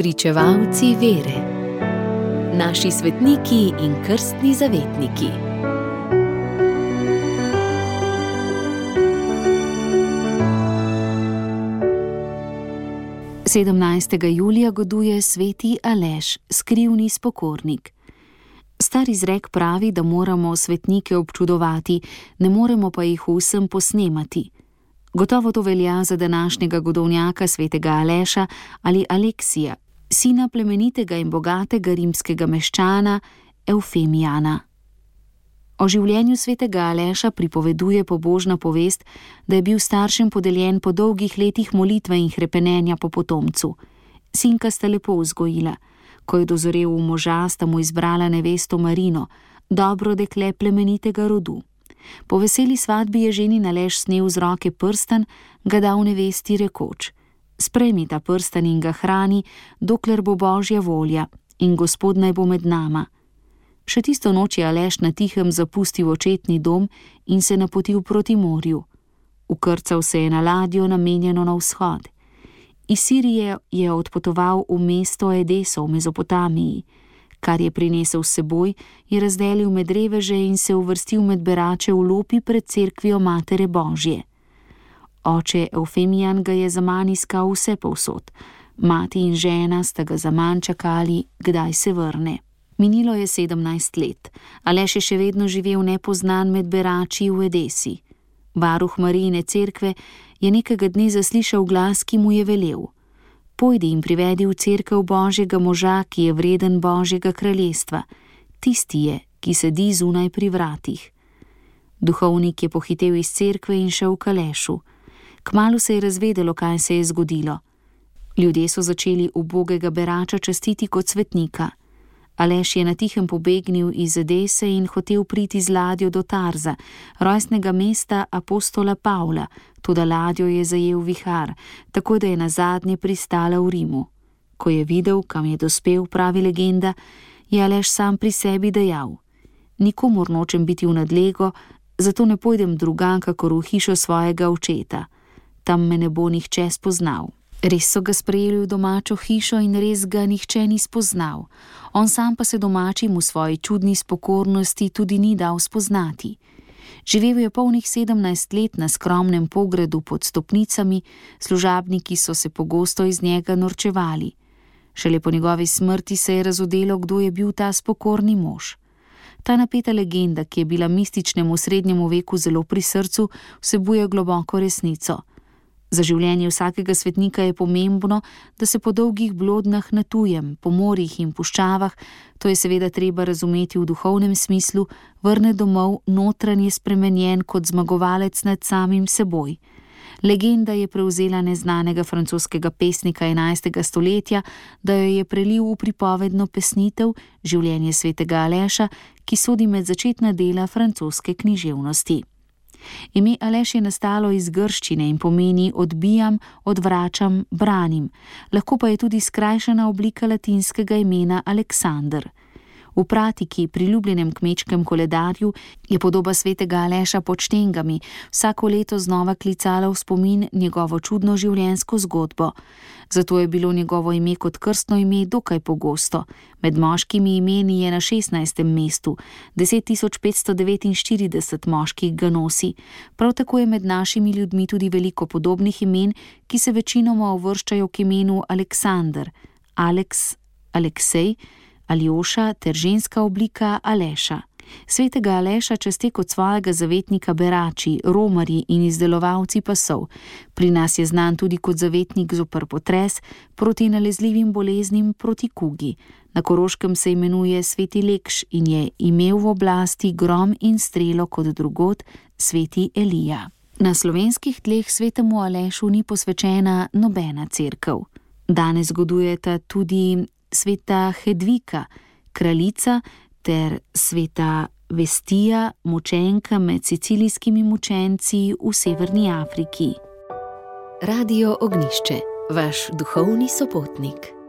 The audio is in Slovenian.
Pričevalci vere, naši svetniki in krstni zavetniki. Sedemnajstega julija goduje sveti Aleš, skrivni spokornik. Star izrek pravi, da moramo svetnike občudovati, ne moremo pa jih vsem posnemati. Gotovo to velja za današnjega godovnjaka svetega Aleša ali Aleksija, sina plemenitega in bogatega rimskega meščana Eufemijana. O življenju svetega Aleša pripoveduje pobožna povest, da je bil staršem podeljen po dolgih letih molitve in hrepenenja po potomcu. Sinka sta lepo vzgojila, ko je dozorel v moža, sta mu izbrala nevesto Marino, dobro dekle plemenitega rodu. Po veseli svadbi je ženi nalež snel z roke prsten, ga dal nevesti rekoč: Sprejmi ta prsten in ga hrani, dokler bo božja volja in gospod naj bo med nama. Še tisto noč je Aleš na tihem zapustil očetni dom in se napotil proti morju. Ukrcal se je na ladjo, namenjeno na vzhod. Iz Sirije je odpotoval v mesto Edeso v Mezopotamiji kar je prinesel s seboj, je razdelil med reveže in se uvrstil med berače v lopi pred cerkvijo Matere Božje. Oče Eufemijan ga je za manj iskal vse povsod, mati in žena sta ga za manj čakali, kdaj se vrne. Minilo je sedemnajst let, Aleš je še vedno živel nepoznan med berači v Edesi. Varuh Marijine cerkve je nekega dne zaslišal glas, ki mu je velel pojdi in privedi v cerkev Božjega moža, ki je vreden Božjega kraljestva, tisti je, ki sedi zunaj pri vratih. Duhovnik je pohitev iz cerkve in šel v kalešu. Kmalo se je razvedelo, kaj se je zgodilo. Ljudje so začeli ubogega berača častiti kot svetnika. Aleš je na tihem pobegnil iz Edese in hotel priti z ladjo do Tarza, rojstnega mesta apostola Pavla, tudi ladjo je zajel vihar, tako da je na zadnje pristala v Rimu. Ko je videl, kam je dospel, pravi legenda, je Aleš sam pri sebi dejal: Nikomor nočem biti v nadlego, zato ne pojdem drugam, kakor v hišo svojega očeta. Tam me ne bo nihče spoznal. Res so ga sprejeli v domačo hišo in res ga nihče ni spoznal, on sam pa se domačim v svoji čudni spokornosti tudi ni dal spoznati. Živel je polnih sedemnajst let na skromnem pogredu pod stopnicami, služabniki so se pogosto iz njega norčevali. Šele po njegovi smrti se je razodelo, kdo je bil ta spokorni mož. Ta napeta legenda, ki je bila mističnemu srednjemu veku zelo pri srcu, vsebuje globoko resnico. Za življenje vsakega svetnika je pomembno, da se po dolgih blodnah na tujem, po morjih in puščavah, to je seveda treba razumeti v duhovnem smislu, vrne domov notranje spremenjen kot zmagovalec nad samim seboj. Legenda je prevzela neznanega francoskega pesnika 11. stoletja, da jo je prelil v pripovedno pesnitev Življenje svetega Aleša, ki sodi med začetna dela francoske književnosti. Ime Aleš je nastalo iz grščine in pomeni odbijam, odvračam, branim, lahko pa je tudi skrajšana oblika latinskega imena Aleksandr. V pratiki, priljubljenem kmečkem koledarju, je podoba svetega Aleša pod štengami vsako leto znova klicala v spomin njegovo čudno življenjsko zgodbo. Zato je bilo njegovo ime kot krstno ime dokaj pogosto. Med moškimi imeni je na 16. mestu, 10.549 moških ga nosi. Prav tako je med našimi ljudmi tudi veliko podobnih imen, ki se večinoma uvrščajo k imenu Aleksandr, Aleks, Aleksej. Aljoša ter ženska oblika Aleša. Svetega Aleša časti kot svojega zavetnika berači, romarji in izdelovalci pasov. Pri nas je znan tudi kot zavetnik zopr potres, proti nalezljivim boleznim, proti kugi. Na Koroškem se imenuje Sveti Lekš in je imel v oblasti grom in strelo kot drugot Sveti Elija. Na slovenskih tleh svetemu Alešu ni posvečena nobena crkva. Danes zgodujeta tudi sveta Hedvika, kraljica ter sveta Vestija, mučenka med sicilijskimi mučenci v Severni Afriki. Radio Ognišče, vaš duhovni sopotnik.